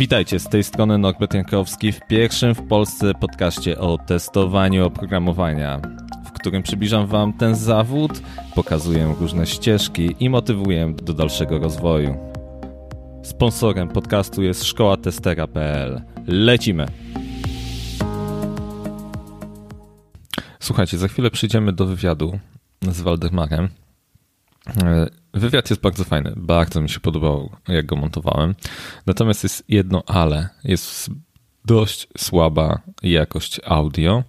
Witajcie, z tej strony Norbert Jankowski w pierwszym w Polsce podcaście o testowaniu oprogramowania, w którym przybliżam Wam ten zawód, pokazuję różne ścieżki i motywuję do dalszego rozwoju. Sponsorem podcastu jest szkoła testera.pl. Lecimy! Słuchajcie, za chwilę przyjdziemy do wywiadu z Waldemarem. Wywiad jest bardzo fajny, bardzo mi się podobał, jak go montowałem. Natomiast jest jedno ale. Jest dość słaba jakość audio,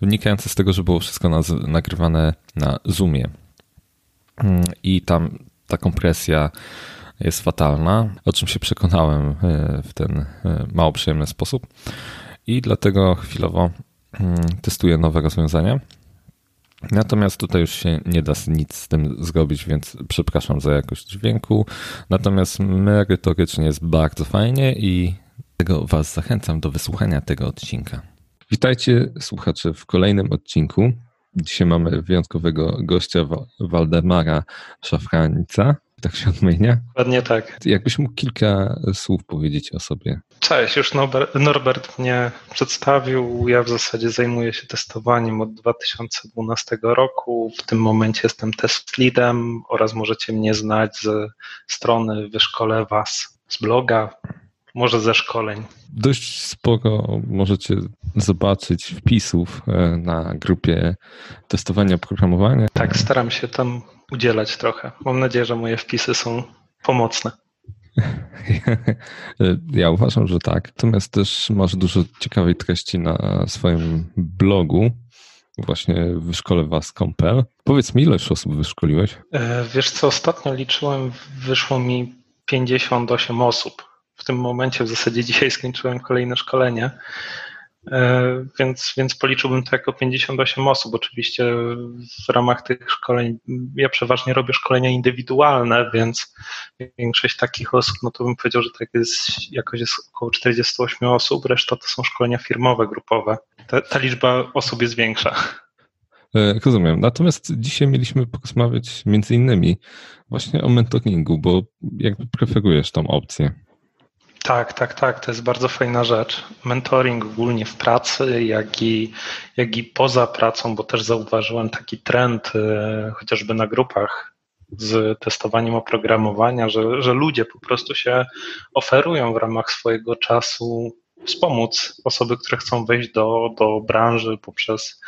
wynikająca z tego, że było wszystko nagrywane na Zoomie. I tam ta kompresja jest fatalna, o czym się przekonałem e, w ten e, mało przyjemny sposób. I dlatego chwilowo mm, testuję nowe rozwiązania Natomiast tutaj już się nie da nic z tym zrobić, więc przepraszam za jakość dźwięku. Natomiast merytorycznie jest bardzo fajnie i tego Was zachęcam do wysłuchania tego odcinka. Witajcie słuchacze w kolejnym odcinku. Dzisiaj mamy wyjątkowego gościa Waldemara Szafranica tak się odmienia? Dokładnie tak. Jakbyś mógł kilka słów powiedzieć o sobie. Cześć, już Norbert mnie przedstawił. Ja w zasadzie zajmuję się testowaniem od 2012 roku. W tym momencie jestem test leadem oraz możecie mnie znać ze strony Wyszkole Was, z bloga, może ze szkoleń. Dość sporo możecie zobaczyć wpisów e, na grupie testowania programowania. Tak, staram się tam udzielać trochę. Mam nadzieję, że moje wpisy są pomocne. Ja uważam, że tak. Natomiast też masz dużo ciekawej treści na swoim blogu, właśnie wyszkole was Compel. Powiedz mi, ile już osób wyszkoliłeś? E, wiesz co, ostatnio liczyłem, wyszło mi 58 osób. W tym momencie w zasadzie dzisiaj skończyłem kolejne szkolenie. E, więc, więc policzyłbym to jako 58 osób. Oczywiście w ramach tych szkoleń, ja przeważnie robię szkolenia indywidualne, więc większość takich osób, no to bym powiedział, że tak jest, jakoś jest około 48 osób, reszta to są szkolenia firmowe, grupowe. Ta, ta liczba osób jest większa. E, rozumiem. Natomiast dzisiaj mieliśmy porozmawiać między innymi właśnie o mentoringu, bo jakby preferujesz tą opcję. Tak, tak, tak. To jest bardzo fajna rzecz. Mentoring ogólnie w pracy, jak i, jak i poza pracą, bo też zauważyłem taki trend e, chociażby na grupach z testowaniem oprogramowania, że, że ludzie po prostu się oferują w ramach swojego czasu wspomóc osoby, które chcą wejść do, do branży poprzez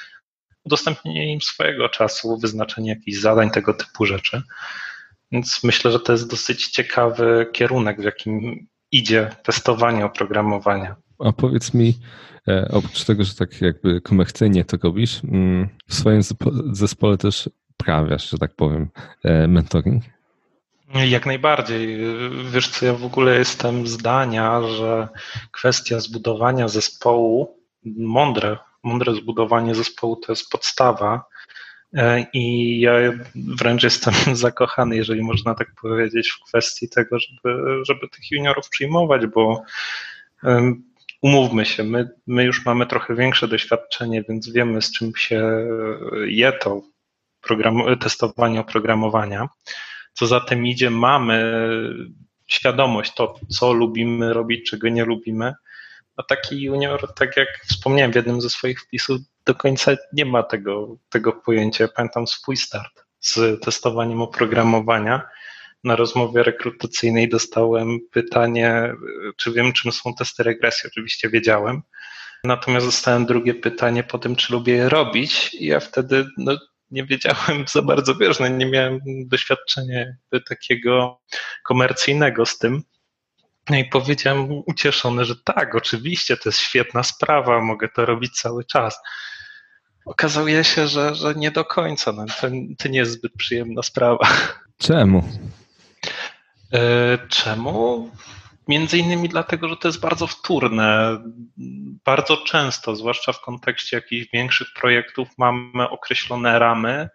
udostępnienie im swojego czasu, wyznaczenie jakichś zadań, tego typu rzeczy. Więc myślę, że to jest dosyć ciekawy kierunek, w jakim idzie testowanie oprogramowania. A powiedz mi, e, oprócz tego, że tak jakby komercyjnie to robisz, mm, w swoim zespole też prawiasz, że tak powiem, e, mentoring? Jak najbardziej. Wiesz co, ja w ogóle jestem zdania, że kwestia zbudowania zespołu, mądre, mądre zbudowanie zespołu to jest podstawa I ja wręcz jestem zakochany, jeżeli można tak powiedzieć, w kwestii tego, żeby, żeby tych juniorów przyjmować, bo umówmy się, my, my już mamy trochę większe doświadczenie, więc wiemy, z czym się je to program, testowanie oprogramowania. Co za tym idzie, mamy świadomość to, co lubimy robić, czego nie lubimy. A taki junior, tak jak wspomniałem w jednym ze swoich wpisów, do końca nie ma tego, tego pojęcia. Pamiętam swój start z testowaniem oprogramowania. Na rozmowie rekrutacyjnej dostałem pytanie, czy wiem, czym są testy regresji. Oczywiście wiedziałem. Natomiast dostałem drugie pytanie po tym, czy lubię je robić. I ja wtedy no, nie wiedziałem za bardzo, wiesz, no, nie miałem doświadczenia takiego komercyjnego z tym. No i powiedziałem ucieszony, że tak, oczywiście, to jest świetna sprawa, mogę to robić cały czas. Okazuje się, że, że nie do końca. No, to, to nie jest zbyt przyjemna sprawa. Czemu? E, czemu? Między innymi dlatego, że to jest bardzo wtórne. Bardzo często, zwłaszcza w kontekście jakichś większych projektów, mamy określone ramy,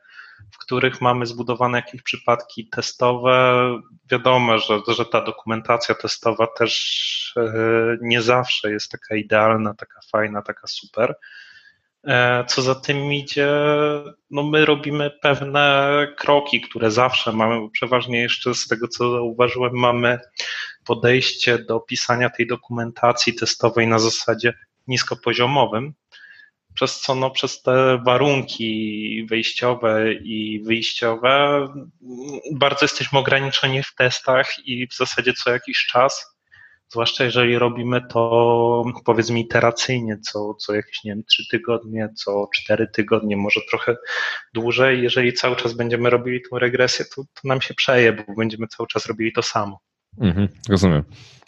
w których mamy zbudowane jakieś przypadki testowe. Wiadomo, że, że ta dokumentacja testowa też e, nie zawsze jest taka idealna, taka fajna, taka super. E, co za tym idzie, no my robimy pewne kroki, które zawsze mamy, bo przeważnie jeszcze z tego co zauważyłem, mamy podejście do pisania tej dokumentacji testowej na zasadzie niskopoziomowym, przez co no, przez te warunki wejściowe i wyjściowe bardzo jesteśmy ograniczeni w testach i w zasadzie co jakiś czas Zwłaszcza jeżeli robimy to powiedzmy iteracyjnie, co, co jakieś, nie wiem, trzy tygodnie, co cztery tygodnie, może trochę dłużej. Jeżeli cały czas będziemy robili tą regresję, to, to nam się przeje, bo będziemy cały czas robili to samo. Mhm, rozumiem.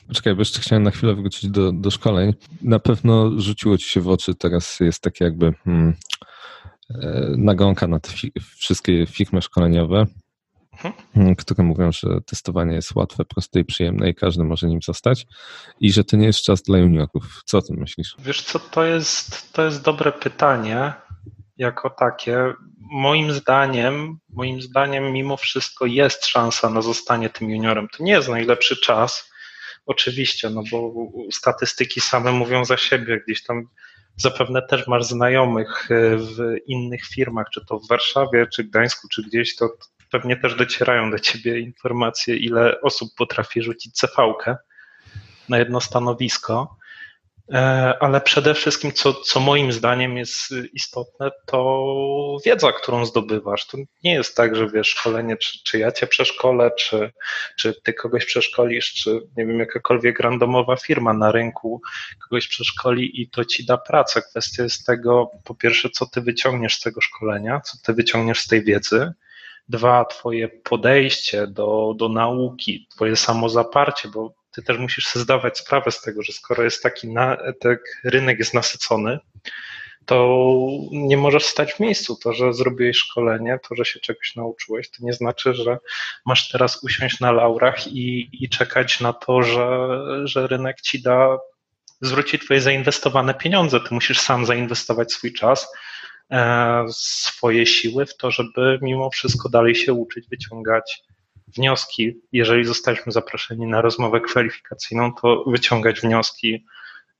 Poczekaj, bo jeszcze chciałem na chwilę wrócić do, do szkoleń. Na pewno rzuciło ci się w oczy, teraz jest takie jakby hmm, e, nagonka na fi wszystkie firmy szkoleniowe, mhm. które mówią, że testowanie jest łatwe, proste i przyjemne i każdy może nim zostać i że to nie jest czas dla juniorów. Co o tym myślisz? Wiesz co, to jest, to jest dobre pytanie jako takie. Moim zdaniem, moim zdaniem mimo wszystko jest szansa na zostanie tym juniorem. To nie jest najlepszy czas, oczywiście, no bo statystyki same mówią za siebie. Gdzieś tam zapewne też masz znajomych w innych firmach, czy to w Warszawie, czy Gdańsku, czy gdzieś, to pewnie też docierają do ciebie informacje, ile osób potrafi rzucić cv na jedno stanowisko. E, ale przede wszystkim, co, co moim zdaniem jest istotne, to wiedza, którą zdobywasz. To nie jest tak, że wiesz, szkolenie, czy, czy ja cię przeszkolę, czy, czy ty kogoś przeszkolisz, czy nie wiem, jakakolwiek randomowa firma na rynku kogoś przeszkoli i to ci da pracę. Kwestia jest tego, po pierwsze, co ty wyciągniesz z tego szkolenia, co ty wyciągniesz z tej wiedzy, Dwa, twoje podejście do, do nauki, twoje samozaparcie, bo ty też musisz sobie zdawać sprawę z tego, że skoro jest taki na, tak rynek jest nasycony, to nie możesz stać w miejscu. To, że zrobiłeś szkolenie, to, że się czegoś nauczyłeś, to nie znaczy, że masz teraz usiąść na laurach i, i czekać na to, że, że rynek ci da, zwróci twoje zainwestowane pieniądze. Ty musisz sam zainwestować swój czas, E, swoje siły w to, żeby mimo wszystko dalej się uczyć, wyciągać wnioski. Jeżeli zostaliśmy zaproszeni na rozmowę kwalifikacyjną, to wyciągać wnioski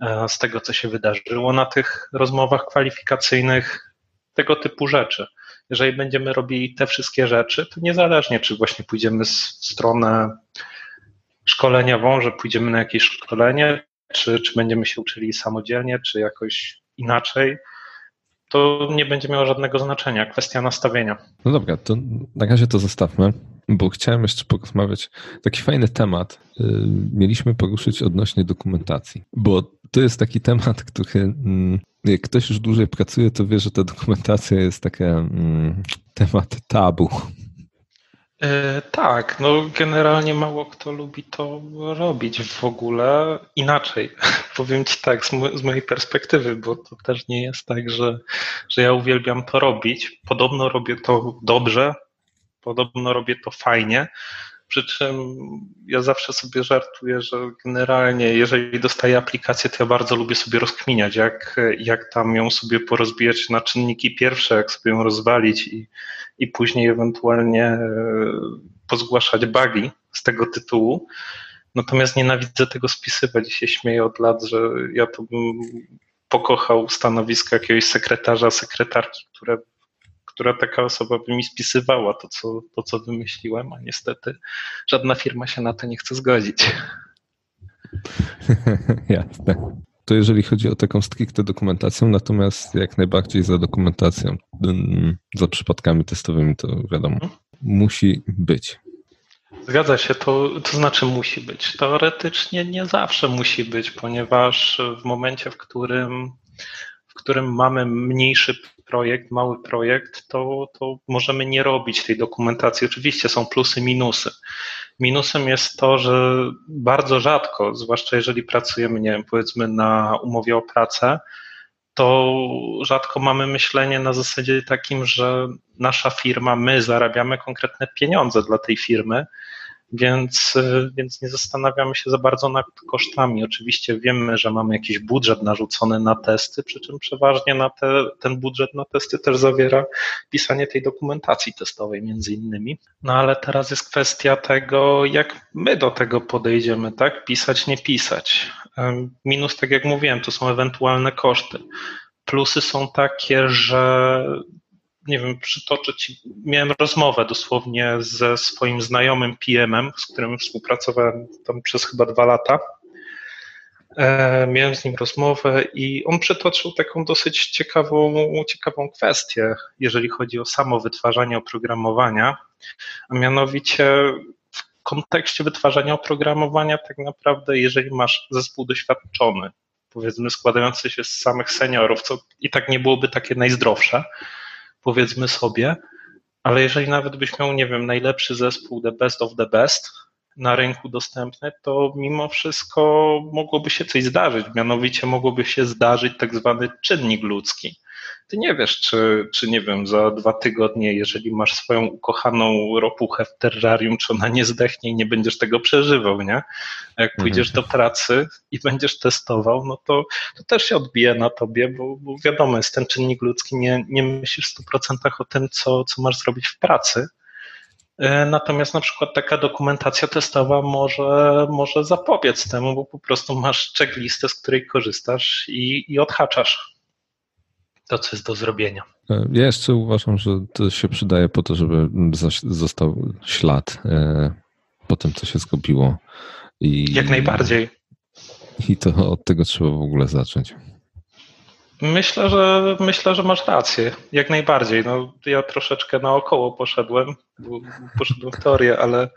e, z tego, co się wydarzyło na tych rozmowach kwalifikacyjnych, tego typu rzeczy. Jeżeli będziemy robili te wszystkie rzeczy, to niezależnie, czy właśnie pójdziemy w stronę szkoleniową, że pójdziemy na jakieś szkolenie, czy, czy będziemy się uczyli samodzielnie, czy jakoś inaczej, to nie będzie miało żadnego znaczenia. Kwestia nastawienia. No dobra, to na razie to zostawmy, bo chciałem jeszcze porozmawiać. Taki fajny temat y, mieliśmy poruszyć odnośnie dokumentacji, bo to jest taki temat, który mm, jak ktoś już dłużej pracuje, to wie, że ta dokumentacja jest taki mm, temat tabu. E, tak, no generalnie mało kto lubi to robić w ogóle inaczej. Powiem Ci tak, z, z, mojej perspektywy, bo to też nie jest tak, że, że ja uwielbiam to robić. Podobno robię to dobrze, podobno robię to fajnie, przy czym ja zawsze sobie żartuję, że generalnie, jeżeli dostaję aplikację, to ja bardzo lubię sobie rozkminiać, jak, jak tam ją sobie porozbijać na czynniki pierwsze, jak sobie ją rozwalić i, i później ewentualnie e, pozgłaszać bugi z tego tytułu. Natomiast nienawidzę tego spisywać i się śmieję od lat, że ja to bym pokochał stanowisko jakiegoś sekretarza, sekretarki, które która taka osoba by mi spisywała to co, to, co wymyśliłem, a niestety żadna firma się na to nie chce zgodzić. Jasne. To jeżeli chodzi o taką stricte dokumentację, natomiast jak najbardziej za dokumentacją, mm, za przypadkami testowymi, to wiadomo, hmm? musi być. Zgadza się, to, to znaczy musi być. Teoretycznie nie zawsze musi być, ponieważ w momencie, w którym, w którym mamy mniejszy projekt, mały projekt, to, to możemy nie robić tej dokumentacji. Oczywiście są plusy, minusy. Minusem jest to, że bardzo rzadko, zwłaszcza jeżeli pracujemy, nie wiem, powiedzmy na umowie o pracę, to rzadko mamy myślenie na zasadzie takim, że nasza firma, my zarabiamy konkretne pieniądze dla tej firmy, więc, y, więc nie zastanawiamy się za bardzo nad kosztami. Oczywiście wiemy, że mamy jakiś budżet narzucony na testy, przy czym przeważnie na te, ten budżet na testy też zawiera pisanie tej dokumentacji testowej między innymi. No ale teraz jest kwestia tego, jak my do tego podejdziemy, tak? Pisać, nie pisać. Minus, tak jak mówiłem, to są ewentualne koszty. Plusy są takie, że nie wiem, przytoczyć. Miałem rozmowę dosłownie ze swoim znajomym PM-em, z którym współpracowałem tam przez chyba dwa lata. E, miałem z nim rozmowę i on przytoczył taką dosyć ciekawą, ciekawą kwestię, jeżeli chodzi o samo wytwarzanie oprogramowania, a mianowicie w kontekście wytwarzania oprogramowania tak naprawdę, jeżeli masz zespół doświadczony, powiedzmy składający się z samych seniorów, co i tak nie byłoby takie najzdrowsze, powiedzmy sobie, ale jeżeli nawet byś miał, nie wiem, najlepszy zespół, the best of the best na rynku dostępny, to mimo wszystko mogłoby się coś zdarzyć. Mianowicie mogłoby się zdarzyć tak zwany czynnik ludzki ty nie wiesz, czy, czy nie wiem, za dwa tygodnie, jeżeli masz swoją ukochaną ropuchę w terrarium, czy ona nie zdechnie i nie będziesz tego przeżywał, nie? A jak pójdziesz mhm. do pracy i będziesz testował, no to, to też się odbije na tobie, bo, bo wiadomo, jest ten czynnik ludzki, nie, nie myślisz w 100% o tym, co, co masz zrobić w pracy, e, Natomiast na przykład taka dokumentacja testowa może, może zapobiec temu, bo po prostu masz checklistę, z której korzystasz i, i odhaczasz to, co jest do zrobienia. E, ja jeszcze uważam, że to się przydaje po to, żeby został ślad e, po tym, co się zgubiło. I, Jak najbardziej. I to od tego trzeba w ogóle zacząć. Myślę, że myślę, że masz rację, jak najbardziej. No, ja troszeczkę naokoło poszedłem, poszedłem w teorię, ale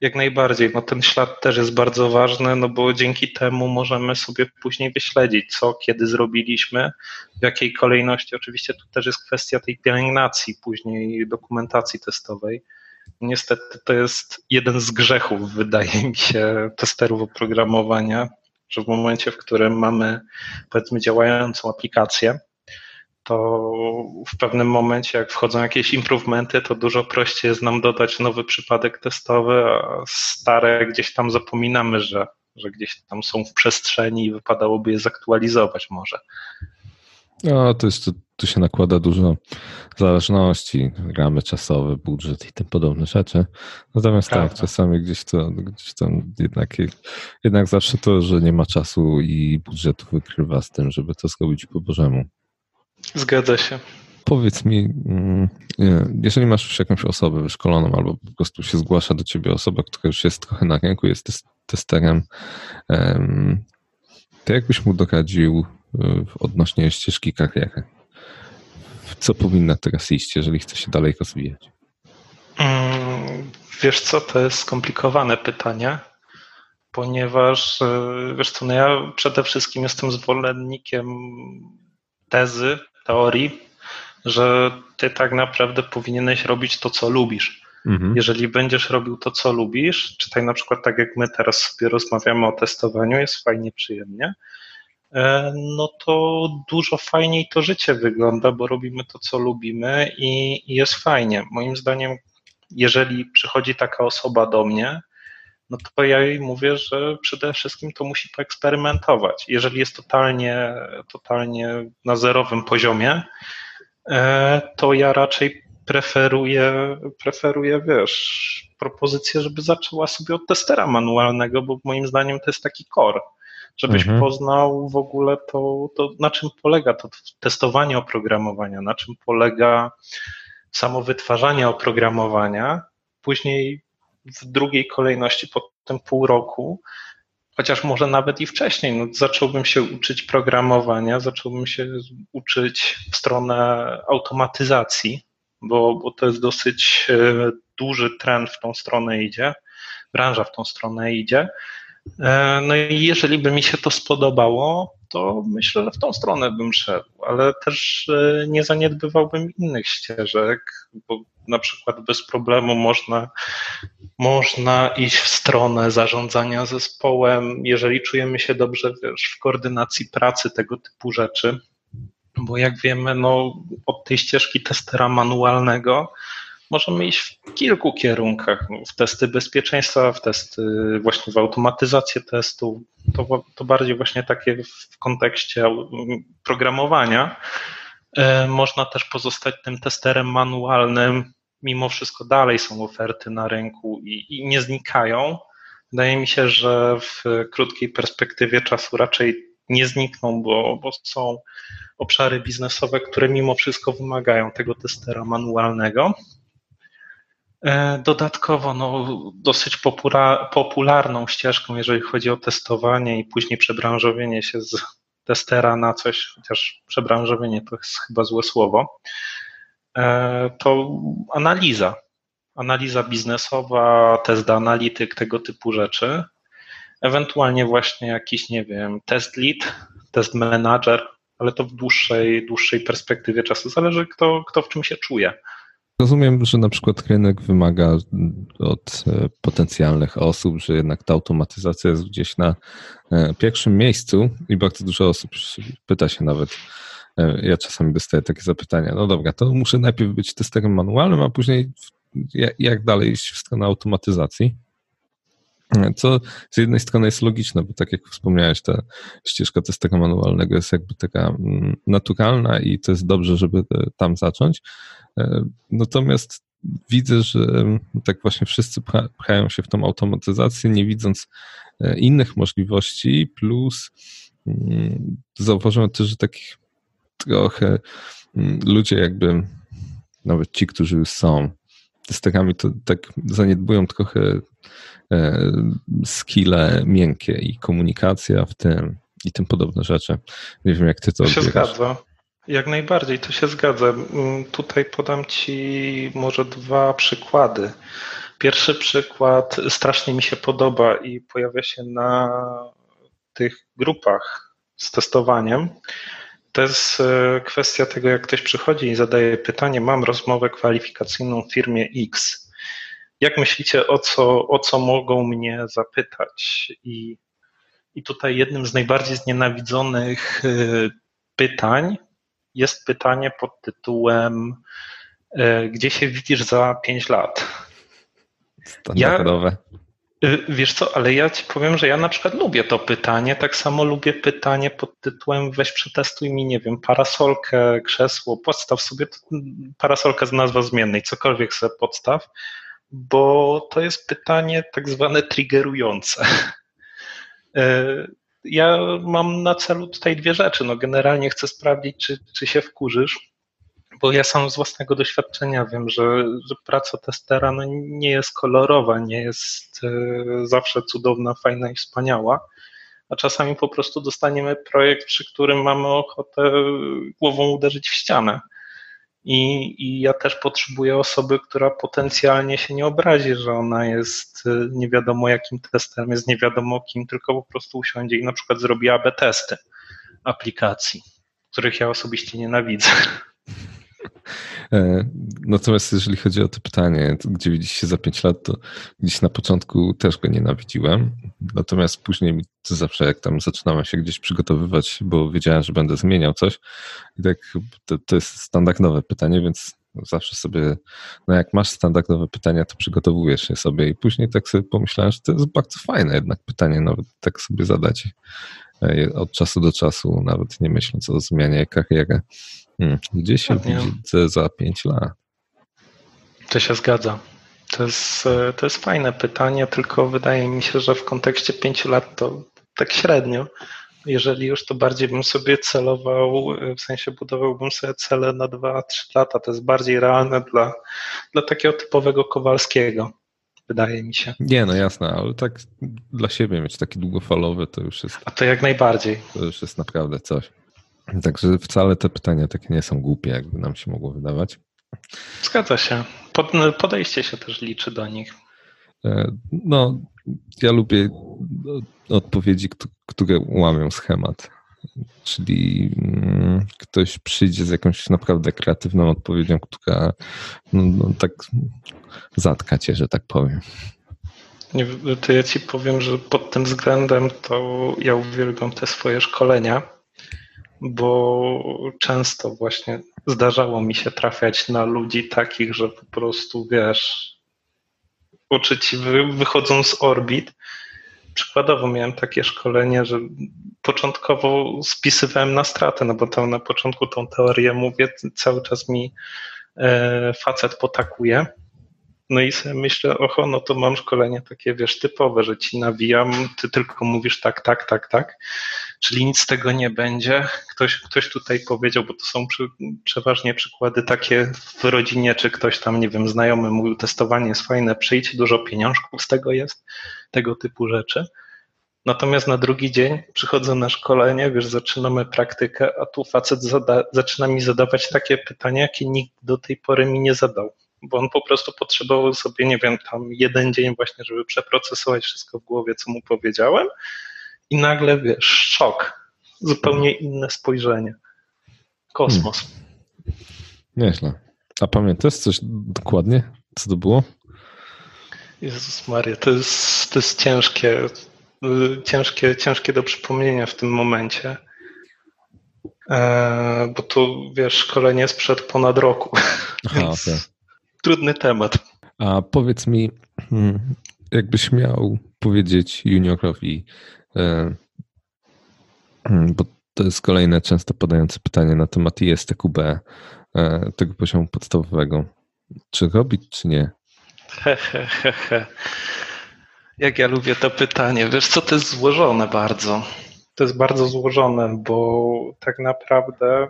jak najbardziej. No, ten ślad też jest bardzo ważny, no bo dzięki temu możemy sobie później wyśledzić, co, kiedy zrobiliśmy, w jakiej kolejności. Oczywiście tu też jest kwestia tej pielęgnacji, później dokumentacji testowej. Niestety to jest jeden z grzechów, wydaje mi się, testerów oprogramowania, że w momencie, w którym mamy powiedzmy działającą aplikację, to w pewnym momencie, jak wchodzą jakieś improvementy, to dużo prościej jest nam dodać nowy przypadek testowy, a stare gdzieś tam zapominamy, że, że gdzieś tam są w przestrzeni i wypadałoby je zaktualizować może. No, to jest, tu, tu się nakłada dużo zależności, ramy czasowe, budżet i tym podobne rzeczy. Natomiast tak, Prawda. tak, czasami gdzieś to, gdzieś tam jednak, jednak zawsze to, że nie ma czasu i budżetu wykrywa z tym, żeby to zrobić po Bożemu. Zgadza się. Powiedz mi, mm, jeżeli masz już jakąś osobę wyszkoloną albo po prostu się zgłasza do ciebie osoba, która już jest trochę na rynku, jest testerem, to jakbyś mu doradził odnośnie ścieżki kariery? Co powinna teraz iść, jeżeli chce się dalej rozwijać? Mm, wiesz co, to jest skomplikowane pytanie, ponieważ e, wiesz co, no ja przede wszystkim jestem zwolennikiem tezy, teorii, że ty tak naprawdę powinieneś robić to, co lubisz. Mhm. Jeżeli będziesz robił to, co lubisz, czytaj na przykład tak jak my teraz sobie rozmawiamy o testowaniu, jest fajnie, przyjemnie, no to dużo fajniej to życie wygląda, bo robimy to, co lubimy i, jest fajnie. Moim zdaniem, jeżeli przychodzi taka osoba do mnie, no to ja jej mówię, że przede wszystkim to musi poeksperymentować. Jeżeli jest totalnie, totalnie na zerowym poziomie, e, to ja raczej preferuję, preferuję, wiesz, propozycję, żeby zaczęła sobie od testera manualnego, bo moim zdaniem to jest taki core żebyś mhm. poznał w ogóle to, to, na czym polega to testowanie oprogramowania, na czym polega samo wytwarzanie oprogramowania. Później w drugiej kolejności, po tym pół roku, chociaż może nawet i wcześniej, no, zacząłbym się uczyć programowania, zacząłbym się uczyć w stronę automatyzacji, bo, bo to jest dosyć e, duży trend w tą stronę idzie, branża w tą stronę idzie. E, no i jeżeli by mi się to spodobało, to myślę, że w tą stronę bym szedł, ale też e, nie zaniedbywałbym innych ścieżek, bo na przykład bez problemu można, można iść w stronę zarządzania zespołem, jeżeli czujemy się dobrze wiesz, w koordynacji pracy, tego typu rzeczy. Bo jak wiemy, no, od tej ścieżki testera manualnego możemy iść w kilku kierunkach. W testy bezpieczeństwa, w testy właśnie w automatyzację testów. To, to bardziej właśnie takie w kontekście programowania. E, można też pozostać tym testerem manualnym. Mimo wszystko dalej są oferty na rynku i, i nie znikają. Wydaje mi się, że w krótkiej perspektywie czasu raczej nie znikną, bo, bo są obszary biznesowe, które mimo wszystko wymagają tego testera manualnego. E, dodatkowo no, dosyć popularną ścieżką, jeżeli chodzi o testowanie i później przebranżowienie się z testera na coś, chociaż przebranżowienie to jest chyba złe słowo, e, to analiza. Analiza biznesowa, test analityk, tego typu rzeczy. Ewentualnie właśnie jakiś, nie wiem, test lead, test manager, ale to w dłuższej, dłuższej perspektywie czasu. Zależy, kto, kto w czym się czuje. Rozumiem, że na przykład rynek wymaga od e, potencjalnych osób, że jednak ta automatyzacja jest gdzieś na e, pierwszym miejscu i bardzo dużo osób pyta się nawet. E, ja czasami dostaję takie zapytania. No dobra, to muszę najpierw być testerem manualnym, a później jak dalej iść w stronę automatyzacji? Co z jednej strony jest logiczne, bo tak jak wspomniałeś, ta ścieżka testera manualnego jest jakby taka mm, naturalna i to jest dobrze, żeby tam zacząć. E, natomiast widzę, że mm, tak właśnie wszyscy pchają się w tą automatyzację, nie widząc e, innych możliwości, plus mm, zauważyłem też, że takich trochę ludzie jakby, nawet ci, którzy są testerami, to tak zaniedbują trochę E, skille miękkie i komunikacja w tym i tym podobne rzeczy. Nie wiem, jak ty to To się zgadza. Jak najbardziej, to się zgadza. Mm, tutaj podam Ci może dwa przykłady. Pierwszy przykład strasznie mi się podoba i pojawia się na tych grupach z testowaniem. To jest e, kwestia tego, jak ktoś przychodzi i zadaje pytanie: Mam rozmowę kwalifikacyjną w firmie X jak myślicie, o co, o co mogą mnie zapytać? I, I tutaj jednym z najbardziej znienawidzonych y, pytań jest pytanie pod tytułem y, Gdzie się widzisz za 5 lat? Standardowe. Ja, wiesz co, ale ja ci powiem, że ja na przykład lubię to pytanie. Tak samo lubię pytanie pod tytułem weź przetestuj mi, nie wiem, parasolkę, krzesło, podstaw sobie parasolkę z nazwa zmiennej, cokolwiek sobie podstaw bo to jest pytanie tak zwane triggerujące. E, ja mam na celu tutaj dwie rzeczy. No generalnie chcę sprawdzić, czy, czy się wkurzysz, bo ja sam z własnego doświadczenia wiem, że, że praca testera no nie jest kolorowa, nie jest e, zawsze cudowna, fajna i wspaniała, a czasami po prostu dostaniemy projekt, przy którym mamy ochotę głową uderzyć w ścianę. I, I ja też potrzebuję osoby, która potencjalnie się nie obrazi, że ona jest y, nie wiadomo jakim testem, jest nie wiadomo kim, tylko po prostu usiądzie i na przykład zrobi AB testy aplikacji, których ja osobiście nienawidzę. E, natomiast jeżeli chodzi o to pytanie, gdzie widzisz się za 5 lat, to gdzieś na początku też go nienawidziłem. Natomiast później zawsze, jak tam zaczynałem się gdzieś przygotowywać, bo wiedziałem, że będę zmieniał coś. I tak to, to jest standardowe pytanie, więc zawsze sobie, no jak masz standardowe pytania, to przygotowujesz je sobie. I później tak sobie pomyślałem, że to jest bardzo fajne jednak pytanie, nawet tak sobie zadać e, od czasu do czasu, nawet nie myśląc o zmianie kariery. Hmm. Gdzie się widzę za 5 lat? To się zgadza. To jest, e, to jest fajne pytanie, tylko wydaje mi się, że w kontekście 5 lat to tak średnio. Jeżeli już, to bardziej bym sobie celował, e, w sensie budowałbym sobie cele na 2-3 lata. To jest bardziej realne dla, dla takiego typowego Kowalskiego, wydaje mi się. Nie, no jasne, ale tak dla siebie mieć taki długofalowy to już jest. A to jak najbardziej. To już jest naprawdę coś. Także wcale te pytania takie nie są głupie, jakby nam się mogło wydawać. Zgadza się. Pod, podejście się też liczy do nich. E, no, ja lubię odpowiedzi, które łamią schemat. Czyli mm, ktoś przyjdzie z jakąś naprawdę kreatywną odpowiedzią, która no, no, tak zatka cię, że tak powiem. Nie, to ja ci powiem, że pod tym względem to ja uwielbiam te swoje szkolenia bo często właśnie zdarzało mi się trafiać na ludzi takich, że po prostu wiesz, oczy ci wychodzą z orbit. Przykładowo miałem takie szkolenie, że początkowo spisywałem na stratę, no bo tam na początku tą teorię mówię, cały czas mi e, facet potakuje. No i sobie myślę, oho, no to mam szkolenie takie, wiesz, typowe, że ci nawijam, ty tylko mówisz tak, tak, tak, tak. Czyli nic z tego nie będzie. Ktoś, ktoś tutaj powiedział, bo to są przy, przeważnie przykłady takie w rodzinie, czy ktoś tam, nie wiem, znajomy mówił, testowanie jest fajne, przyjdź, dużo pieniążków z tego jest, tego typu rzeczy. Natomiast na drugi dzień przychodzę na szkolenie, wiesz, zaczynamy praktykę, a tu facet zada, zaczyna mi zadawać takie pytania, jakie nikt do tej pory mi nie zadał. Bo on po prostu potrzebował sobie, nie wiem, tam jeden dzień właśnie, żeby przeprocesować wszystko w głowie, co mu powiedziałem. I nagle, wiesz, szok. Zupełnie inne spojrzenie. Kosmos. Hmm. Nieźle. A pamiętasz coś dokładnie, co to było? Jezus Maria, to jest, to jest ciężkie. Y, ciężkie, ciężkie do przypomnienia w tym momencie. E, bo tu wiesz, szkolenie sprzed ponad roku. Aha, okay. Trudny temat. A powiedz mi, hmm, jakbyś miał powiedzieć juniorowi, e, bo to jest kolejne często podające pytanie na temat ISTQB, e, tego poziomu podstawowego. Czy robić, czy nie? He. Jak ja lubię to pytanie. Wiesz co, to jest złożone bardzo. To jest bardzo złożone, bo tak naprawdę,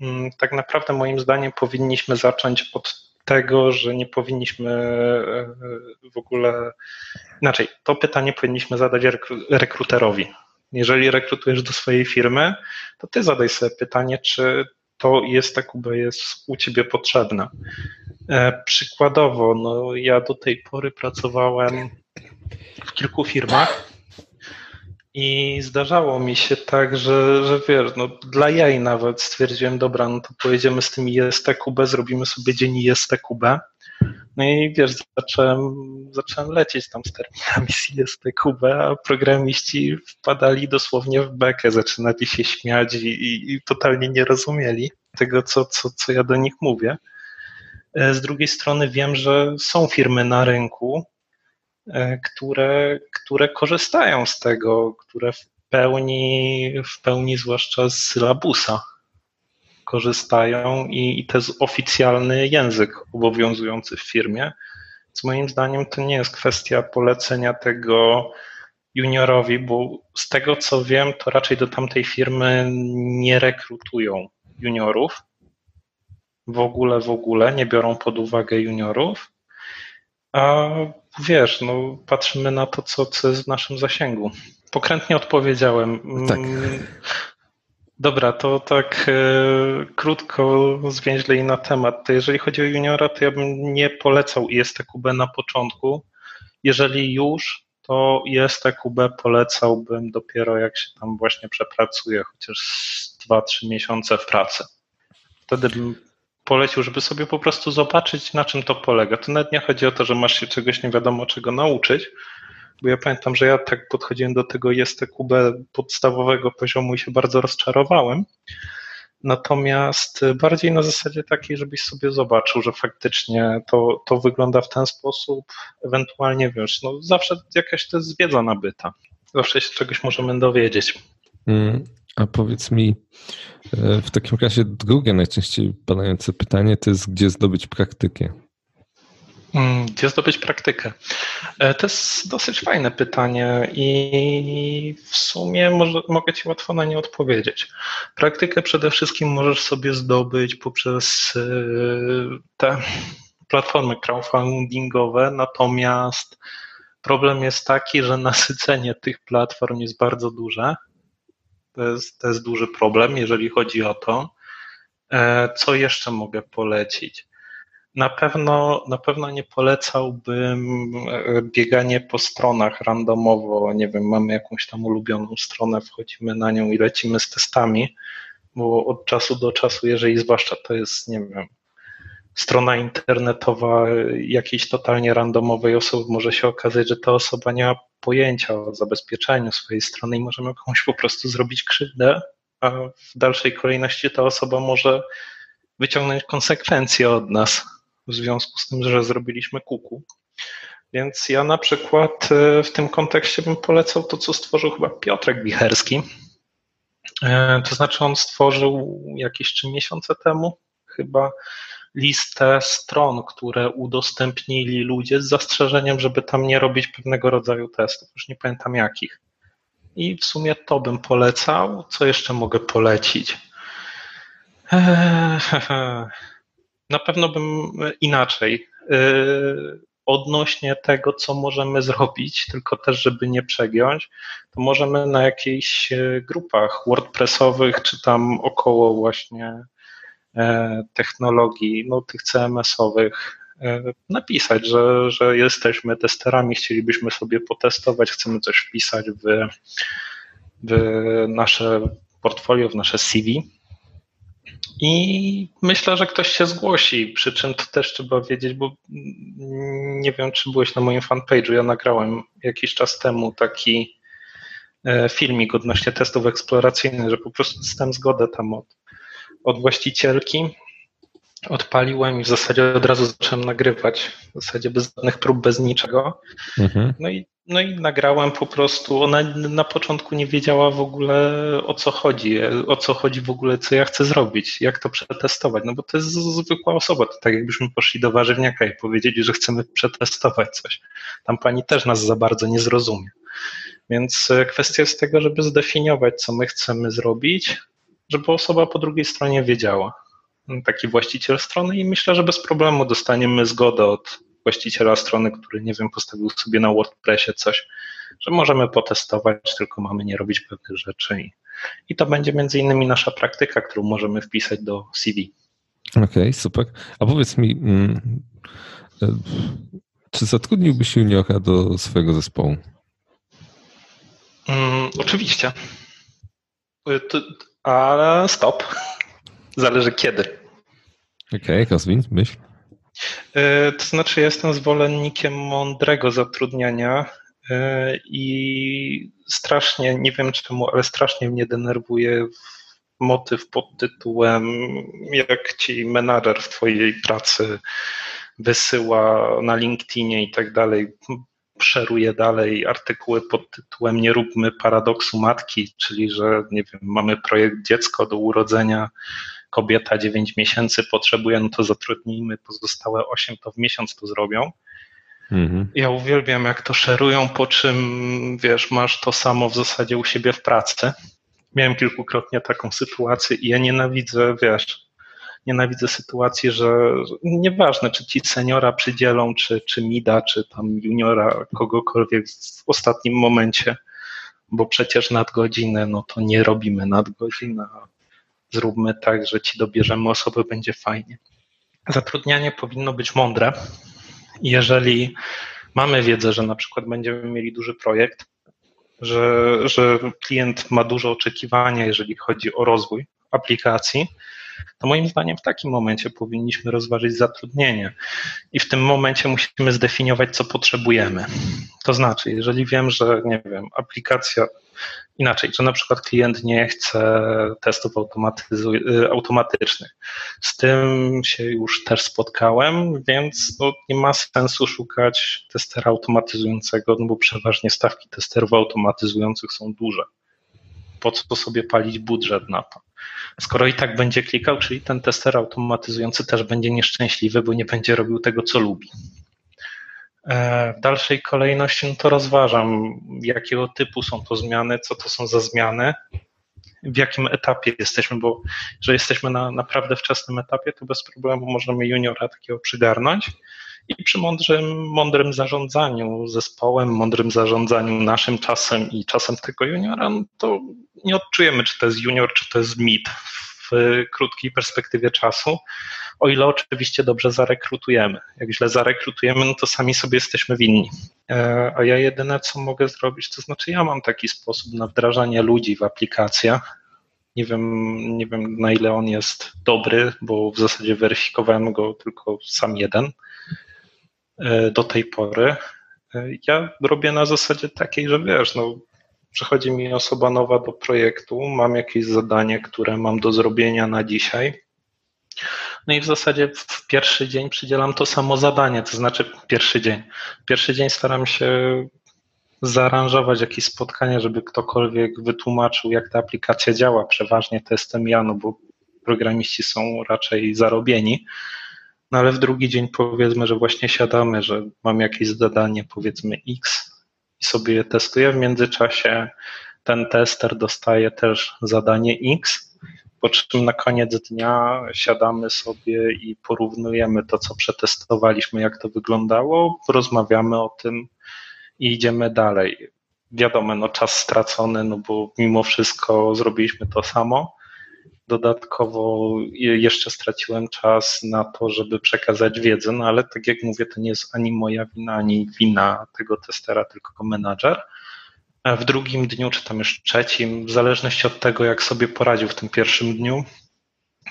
mm, tak naprawdę moim zdaniem powinniśmy zacząć od tego, że nie powinniśmy e, w ogóle. Inaczej, to pytanie powinniśmy zadać rekruterowi. Jeżeli rekrutujesz do swojej firmy, to ty zadaj sobie pytanie, czy to jest tak, jest u ciebie potrzebne. E, przykładowo, no ja do tej pory pracowałem w kilku firmach i zdarzało mi się tak, że, że wiesz, no dla jaj nawet stwierdziłem, dobra, no to pojedziemy z tym ISTQB, zrobimy sobie dzień ISTQB. No i wiesz, zacząłem, zacząłem lecieć tam z terminami z ISTQB, a programiści wpadali dosłownie w bekę, zaczynali się śmiać i, i, i totalnie nie rozumieli tego, co, co, co ja do nich mówię. E, z drugiej strony wiem, że są firmy na rynku, które, które korzystają z tego, które w pełni, w pełni zwłaszcza z sylabusa korzystają i, i to jest oficjalny język obowiązujący w firmie. Co moim zdaniem to nie jest kwestia polecenia tego juniorowi, bo z tego co wiem, to raczej do tamtej firmy nie rekrutują juniorów. W ogóle, w ogóle nie biorą pod uwagę juniorów. A wiesz, no, patrzymy na to, co, co jest w naszym zasięgu. Pokrętnie odpowiedziałem. Tak. Mm, dobra, to tak e, krótko, zwięźlej na temat. To jeżeli chodzi o juniora, to ja bym nie polecał ISTQB na początku. Jeżeli już, to ISTQB polecałbym dopiero jak się tam właśnie przepracuje, chociaż 2-3 miesiące w pracy. Wtedy bym polecił, żeby sobie po prostu zobaczyć, na czym to polega. To nawet nie chodzi o to, że masz się czegoś nie wiadomo czego nauczyć, bo ja pamiętam, że ja tak podchodziłem do tego ISTQB podstawowego poziomu i się bardzo rozczarowałem. Natomiast bardziej na zasadzie takiej, żebyś sobie zobaczył, że faktycznie to, to wygląda w ten sposób, ewentualnie wiesz, no zawsze jakaś to jest wiedza nabyta. Zawsze się czegoś możemy dowiedzieć. Mm, a powiedz mi, e, w takim razie drugie najczęściej padające pytanie to jest, gdzie zdobyć praktykę? Mm, gdzie zdobyć praktykę? E, to jest dosyć fajne pytanie i w sumie może, mogę Ci łatwo na nie odpowiedzieć. Praktykę przede wszystkim możesz sobie zdobyć poprzez e, te platformy crowdfundingowe, natomiast problem jest taki, że nasycenie tych platform jest bardzo duże to jest, to jest duży problem, jeżeli chodzi o to. E, co jeszcze mogę polecić? Na pewno, na pewno nie polecałbym e, bieganie po stronach randomowo. Nie wiem, mamy jakąś tam ulubioną stronę, wchodzimy na nią i lecimy z testami, bo od czasu do czasu, jeżeli zwłaszcza to jest, nie wiem, strona internetowa jakiejś totalnie randomowej osoby, może się okazać, że ta osoba nie ma pojęcia o zabezpieczeniu swojej strony i możemy komuś po prostu zrobić krzywdę, a w dalszej kolejności ta osoba może wyciągnąć konsekwencje od nas w związku z tym, że zrobiliśmy kuku. Więc ja na przykład e, w tym kontekście bym polecał to, co stworzył chyba Piotrek Wicherski. E, to znaczy on stworzył jakieś trzy miesiące temu chyba listę stron, które udostępnili ludzie z zastrzeżeniem, żeby tam nie robić pewnego rodzaju testów. Już nie pamiętam jakich. I w sumie to bym polecał. Co jeszcze mogę polecić? Eee, na pewno bym inaczej. Eee, odnośnie tego, co możemy zrobić, tylko też, żeby nie przegiąć, to możemy na jakichś e, grupach WordPressowych, czy tam około właśnie technologii, no tych CMS-owych, e, napisać, że, że jesteśmy testerami, chcielibyśmy sobie potestować, chcemy coś wpisać w, w nasze portfolio, w nasze CV i myślę, że ktoś się zgłosi, przy czym to też trzeba wiedzieć, bo nie wiem, czy byłeś na moim fanpage'u. Ja nagrałem jakiś czas temu taki e, filmik odnośnie testów eksploracyjnych, że po prostu dostałem zgodę tam od, od właścicielki, odpaliłem i w zasadzie od razu zacząłem nagrywać. W zasadzie bez żadnych prób, bez niczego. Mhm. No i no i nagrałem po prostu. Ona na początku nie wiedziała w ogóle o co chodzi, o co chodzi w ogóle, co ja chcę zrobić, jak to przetestować. No bo to jest zwykła osoba. To tak jakbyśmy poszli do warzywniaka i powiedzieli, że chcemy przetestować coś. Tam pani też nas za bardzo nie zrozumie. Więc e, kwestia jest tego, żeby zdefiniować, co my chcemy zrobić, żeby osoba po drugiej stronie wiedziała. Taki właściciel strony i myślę, że bez problemu dostaniemy zgodę od właściciela strony, który, nie wiem, postawił sobie na WordPressie coś, że możemy potestować, tylko mamy nie robić pewnych rzeczy. I, i to będzie między innymi nasza praktyka, którą możemy wpisać do CV. Okej, okay, super. A powiedz mi, mm, e, czy zatrudniłbyś juniora do swojego zespołu? Mm, oczywiście. E, ale stop. Zależy kiedy. Okej, okay, rozwin, myśl. E, to znaczy, ja jestem zwolennikiem mądrego zatrudniania e, i strasznie, nie wiem czemu, ale strasznie mnie denerwuje motyw pod tytułem, jak ci menadżer w twojej pracy wysyła na LinkedInie i tak dalej, szeruje dalej artykuły pod tytułem Nie róbmy paradoksu matki, czyli że nie wiem, mamy projekt dziecko do urodzenia kobieta 9 miesięcy potrzebuje, no to zatrudnijmy pozostałe 8, to w miesiąc to zrobią. Mhm. Ja uwielbiam, jak to szerują, po czym wiesz, masz to samo w zasadzie u siebie w pracy. Miałem kilkukrotnie taką sytuację i ja nienawidzę, wiesz, nienawidzę sytuacji, że nieważne, czy ci seniora przydzielą, czy, czy mida, czy tam juniora, kogokolwiek w ostatnim momencie, bo przecież nadgodziny, no to nie robimy nadgodzin, a zróbmy tak, że ci dobierzemy osoby, będzie fajnie. Zatrudnianie powinno być mądre. Jeżeli mamy wiedzę, że na przykład będziemy mieli duży projekt, że, że klient ma duże oczekiwania, jeżeli chodzi o rozwój aplikacji, to moim zdaniem w takim momencie powinniśmy rozważyć zatrudnienie i w tym momencie musimy zdefiniować, co potrzebujemy. To znaczy, jeżeli wiem, że nie wiem, aplikacja inaczej, że na przykład klient nie chce testów automatycznych. Z tym się już też spotkałem, więc no, nie ma sensu szukać testera automatyzującego, no bo przeważnie stawki testerów automatyzujących są duże. Po co sobie palić budżet na to? Skoro i tak będzie klikał, czyli ten tester automatyzujący też będzie nieszczęśliwy, bo nie będzie robił tego, co lubi. E, w dalszej kolejności no to rozważam, jakiego typu są to zmiany, co to są za zmiany, w jakim etapie jesteśmy, bo że jesteśmy na naprawdę wczesnym etapie, to bez problemu możemy juniora takiego przygarnąć i przy mądrym, mądrym zarządzaniu zespołem, mądrym zarządzaniu naszym czasem i czasem tego juniora, no to nie odczujemy, czy to jest junior, czy to jest mid w krótkiej perspektywie czasu, o ile oczywiście dobrze zarekrutujemy. Jak źle zarekrutujemy, no to sami sobie jesteśmy winni. E, a ja jedyne, co mogę zrobić, to znaczy ja mam taki sposób na wdrażanie ludzi w aplikacjach. Nie wiem, nie wiem na ile on jest dobry, bo w zasadzie weryfikowałem go tylko sam jeden do tej pory. E, ja robię na zasadzie takiej, że wiesz, no, przychodzi mi osoba nowa do projektu, mam jakieś zadanie, które mam do zrobienia na dzisiaj. No i w zasadzie w pierwszy dzień przydzielam to samo zadanie, to znaczy pierwszy dzień. Pierwszy dzień staram się zaaranżować jakieś spotkanie, żeby ktokolwiek wytłumaczył, jak ta aplikacja działa. Przeważnie to jestem ja, no bo programiści są raczej zarobieni. No ale w drugi dzień powiedzmy, że właśnie siadamy, że mam jakieś zadanie, powiedzmy X i sobie je testuję. W międzyczasie ten tester dostaje też zadanie X, po czym na koniec dnia siadamy sobie i porównujemy to, co przetestowaliśmy, jak to wyglądało, rozmawiamy o tym i idziemy dalej. Wiadomo, no czas stracony, no bo mimo wszystko zrobiliśmy to samo. Dodatkowo jeszcze straciłem czas na to, żeby przekazać wiedzę, no ale tak jak mówię, to nie jest ani moja wina, ani wina tego testera, tylko menadżer w drugim dniu, czy tam już trzecim, w zależności od tego, jak sobie poradził w tym pierwszym dniu,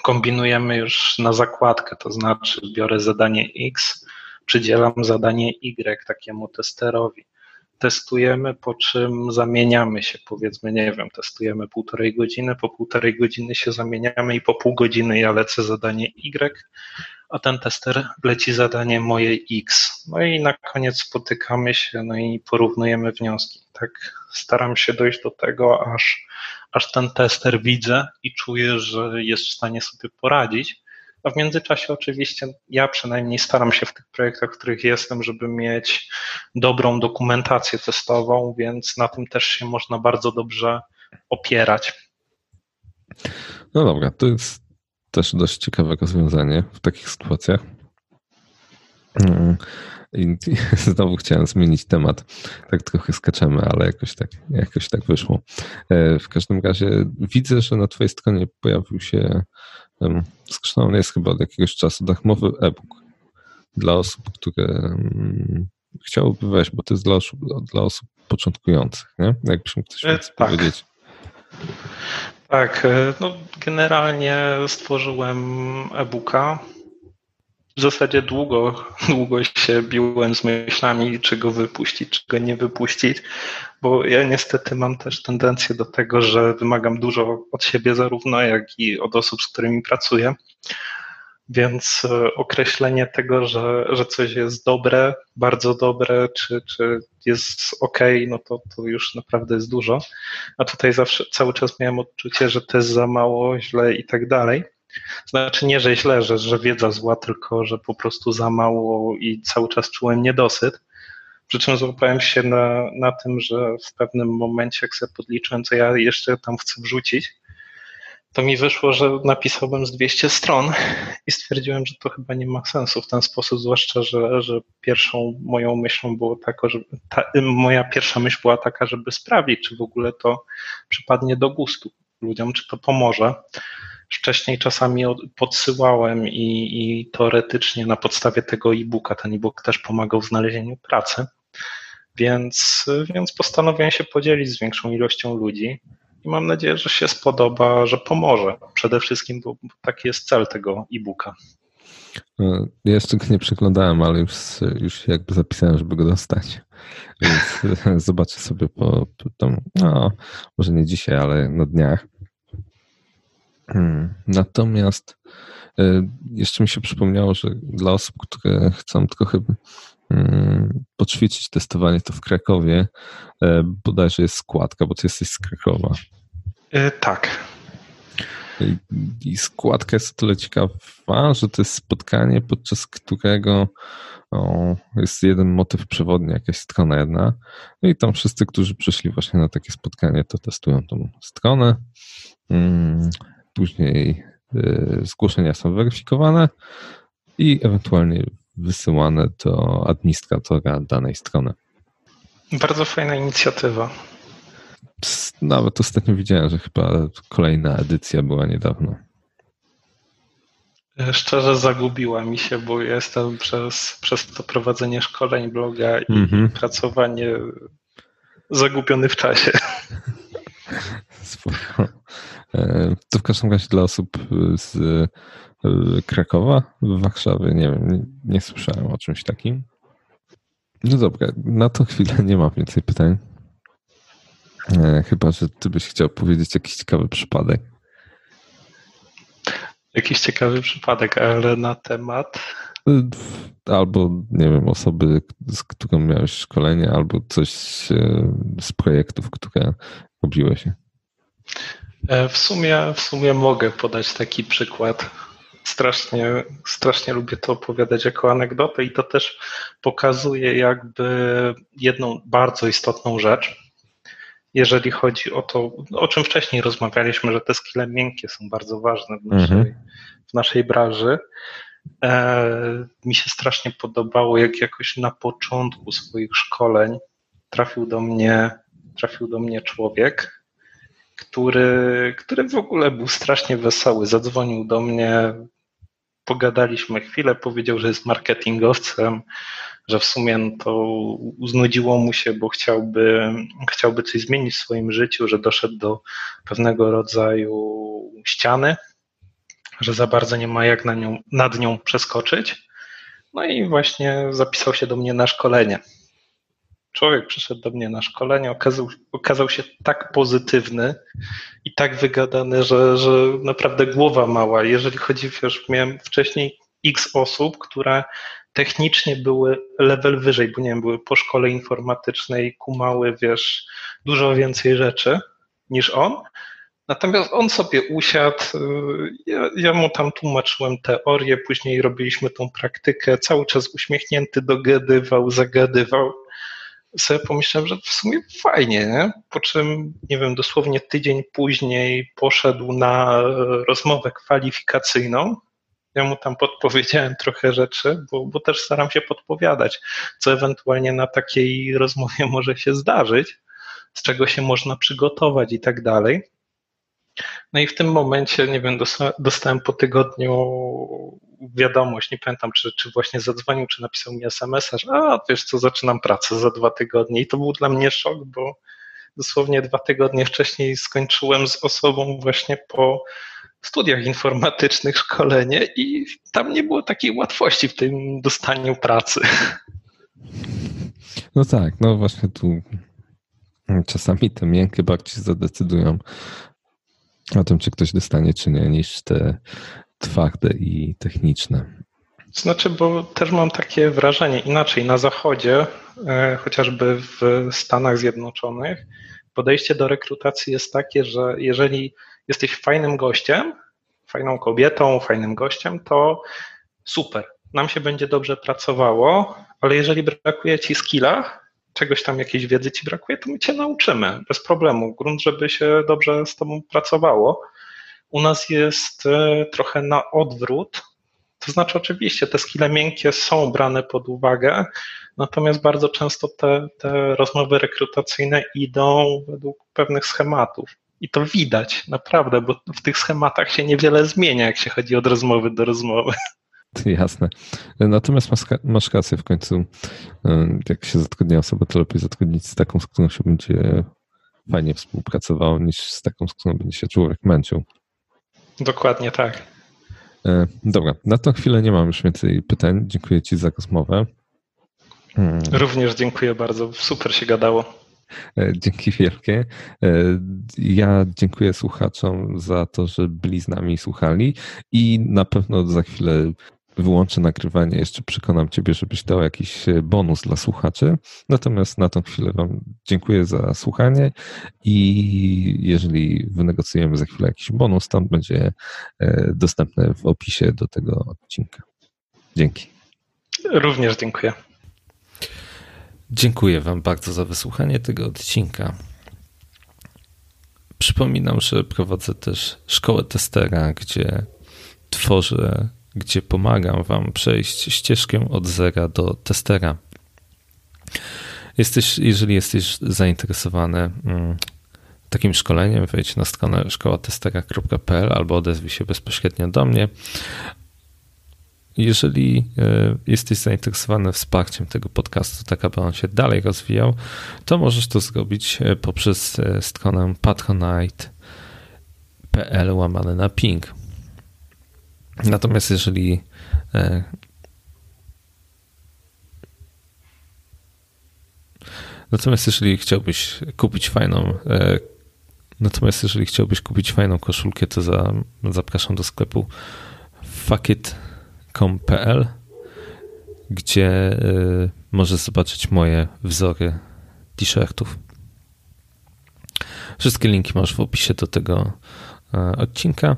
kombinujemy już na zakładkę, to znaczy biorę zadanie X, przydzielam zadanie Y takiemu testerowi. Testujemy, po czym zamieniamy się, powiedzmy, nie wiem, testujemy półtorej godziny, po półtorej godziny się zamieniamy i po pół godziny ja lecę zadanie Y, a ten tester leci zadanie moje X. No i na koniec spotykamy się, no i porównujemy wnioski. Tak staram się dojść do tego, aż, aż ten tester widzę i czuję, że jest w stanie sobie poradzić. A w międzyczasie oczywiście ja przynajmniej staram się w tych projektach, w których jestem, żeby mieć dobrą dokumentację testową, więc na tym też się można bardzo dobrze opierać. No dobra, to jest też dość ciekawe rozwiązanie w takich sytuacjach. Mm, I znowu chciałem zmienić temat. Tak trochę skaczemy, ale jakoś tak, jakoś tak wyszło. E, w każdym razie widzę, że na Twojej stronie pojawił się, zresztą jest chyba od jakiegoś czasu, darmowy e-book dla osób, które chciałyby wejść, bo to jest dla osób, dla osób początkujących, nie? Jakbyś mógł coś e, tak. powiedzieć. Tak, e, no generalnie stworzyłem e-booka. W zasadzie długo, długo się biłem z myślami, czy go wypuścić, czy go nie wypuścić, bo ja niestety mam też tendencję do tego, że wymagam dużo od siebie zarówno, jak i od osób, z którymi pracuję. Więc e, określenie tego, że, że coś jest dobre, bardzo dobre, czy, czy jest ok, no to, to już naprawdę jest dużo. A tutaj zawsze cały czas miałem odczucie, że to jest za mało, źle i tak dalej. Znaczy nie, że źle, że, że wiedza zła, tylko że po prostu za mało i cały czas czułem niedosyt. Przy czym złapałem się na, na tym, że w pewnym momencie, jak sobie podliczyłem, co ja jeszcze tam chcę wrzucić, to mi wyszło, że napisałbym z 200 stron i stwierdziłem, że to chyba nie ma sensu w ten sposób, zwłaszcza, że, że pierwszą moją myślą było taka, że ta, moja pierwsza myśl była taka, żeby sprawdzić, czy w ogóle to przypadnie do gustu ludziom, czy to pomoże. Wcześniej czasami podsyłałem i, i teoretycznie na podstawie tego e-booka, ten e-book też pomagał w znalezieniu pracy, więc, więc postanowiłem się podzielić z większą ilością ludzi i mam nadzieję, że się spodoba, że pomoże. Przede wszystkim, bo taki jest cel tego e-booka. E, ja jeszcze go nie przeglądałem, ale już, już jakby zapisałem, żeby go dostać. Więc zobaczę sobie po, po tam, no, może nie dzisiaj, ale na dniach. Hmm. Natomiast e, jeszcze mi się przypomniało, że dla osób, które chcą trochę hmm, poćwiczyć testowanie, to w Krakowie e, bodajże jest składka, bo ty jesteś z Krakowa. E, tak. I, I składka jest o tyle ciekawa, że to jest spotkanie, podczas którego o, jest jeden motyw przewodni, jakaś strona jedna. No i tam wszyscy, którzy przyszli właśnie na takie spotkanie, to testują tą stronę. Później y, zgłoszenia są weryfikowane i ewentualnie wysyłane do administratora danej strony. Bardzo fajna inicjatywa. Nawet ostatnio widziałem, że chyba kolejna edycja była niedawno. Szczerze zagubiła mi się, bo jestem przez, przez to prowadzenie szkoleń bloga i mm -hmm. pracowanie zagubiony w czasie. Spoko. E, to w każdym razie dla osób z e, Krakowa, w Warszawie, nie wiem, nie, nie słyszałem o czymś takim. No dobra, na to chwilę nie mam więcej pytań. E, chyba, że ty byś chciał powiedzieć jakiś ciekawy przypadek. Jakiś ciekawy przypadek, ale na temat. Albo, nie wiem, osoby, z którą miałeś szkolenie, albo coś z projektów, które robiłeś. E, w sumie, w sumie mogę podać taki przykład. Strasznie, strasznie lubię to opowiadać jako anegdotę i to też pokazuje jakby jedną bardzo istotną rzecz. jeżeli chodzi o to, o czym wcześniej rozmawialiśmy, że te skille miękkie są bardzo ważne w naszej, mhm. w naszej branży. E, mi się strasznie podobało, jak jakoś na początku swoich szkoleń trafił do mnie, trafił do mnie człowiek, który, który w ogóle był strasznie wesoły. Zadzwonił do mnie, pogadaliśmy chwilę, powiedział, że jest marketingowcem, że w sumie to uznudziło mu się, bo chciałby, chciałby coś zmienić w swoim życiu, że doszedł do pewnego rodzaju ściany, że za bardzo nie ma jak na nią, nad nią przeskoczyć. No i właśnie zapisał się do mnie na szkolenie. Człowiek przyszedł do mnie na szkolenie, okazał, okazał się tak pozytywny i tak wygadany, że, że naprawdę głowa mała. Jeżeli chodzi, wiesz, miałem wcześniej x osób, które technicznie były level wyżej, bo nie wiem, były po szkole informatycznej, kumały, wiesz, dużo więcej rzeczy niż on. Natomiast on sobie usiadł, y, ja, ja, mu tam tłumaczyłem teorię, później robiliśmy tą praktykę, cały czas uśmiechnięty dogadywał, zagadywał. Sobie pomyślałem, że w sumie fajnie, nie? po czym, nie wiem, dosłownie tydzień później poszedł na rozmowę kwalifikacyjną ja mu tam podpowiedziałem trochę rzeczy, bo, bo też staram się podpowiadać, co ewentualnie na takiej rozmowie może się zdarzyć, z czego się można przygotować i tak dalej. No i w tym momencie, nie wiem, dostałem po tygodniu wiadomość, nie pamiętam, czy, czy właśnie zadzwonił, czy napisał mi SMS-a, że a, wiesz co, zaczynam pracę za dwa tygodnie i to był dla mnie szok, bo dosłownie dwa tygodnie wcześniej skończyłem z osobą właśnie po studiach informatycznych szkolenie i tam nie było takiej łatwości w tym dostaniu pracy. No tak, no właśnie tu czasami te miękkie bardziej zadecydują o tym, czy ktoś dostanie, czy nie, niż te twarde i techniczne. Znaczy, bo też mam takie wrażenie inaczej. Na zachodzie, e, chociażby w Stanach Zjednoczonych, podejście do rekrutacji jest takie, że jeżeli jesteś fajnym gościem, fajną kobietą, fajnym gościem, to super, nam się będzie dobrze pracowało, ale jeżeli brakuje ci skilla, czegoś tam, jakiejś wiedzy ci brakuje, to my cię nauczymy bez problemu. Grunt, żeby się dobrze z tobą pracowało. U nas jest e, trochę na odwrót, to znaczy oczywiście te skille miękkie są brane pod uwagę, natomiast bardzo często te, te rozmowy rekrutacyjne idą według pewnych schematów. I to widać, naprawdę, bo w tych schematach się niewiele zmienia, jak się chodzi od rozmowy do rozmowy. Jasne. Natomiast masz, masz rację w końcu. Jak się zatrudnia osobę, to lepiej zatrudnić z taką, z którą się będzie fajnie współpracowało, niż z taką, z którą będzie się człowiek męczył. Dokładnie tak. E, dobra, na tą chwilę nie mam już więcej pytań. Dziękuję Ci za rozmowę. Hmm. Również dziękuję bardzo. Super się gadało. E, dzięki wielkie. E, ja dziękuję słuchaczom za to, że byli z nami i słuchali i na pewno za chwilę wyłączę nagrywanie, jeszcze przekonam Ciebie, żebyś dał jakiś bonus dla słuchaczy. Natomiast na tą chwilę Wam dziękuję za słuchanie i jeżeli wynegocjujemy za chwilę jakiś bonus, to on będzie e, dostępny w opisie do tego odcinka. Dzięki. Również dziękuję. Dziękuję Wam bardzo za wysłuchanie tego odcinka. Przypominam, że prowadzę też szkołę testera, gdzie tworzę, gdzie pomagam Wam przejść ścieżkę od zera do testera. Jesteś, jeżeli jesteś zainteresowany mm, takim szkoleniem, wejdź na stronę szkołatestera.pl albo odezwij się bezpośrednio do mnie. Jeżeli e, jesteś zainteresowany wsparciem tego podcastu, tak aby on się dalej rozwijał, to możesz to zrobić e, poprzez e, stronę patronite.pl łamane na ping. Natomiast jeżeli Natomiast jeżeli chciałbyś kupić fajną Natomiast jeżeli chciałbyś kupić fajną koszulkę, to za, zapraszam do sklepu Fuckit com.pl, gdzie y, możesz zobaczyć moje wzory t-shirtów. Wszystkie linki masz w opisie do tego y, odcinka.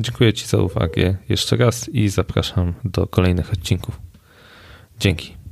Dziękuję Ci za uwagę jeszcze raz i zapraszam do kolejnych odcinków. Dzięki.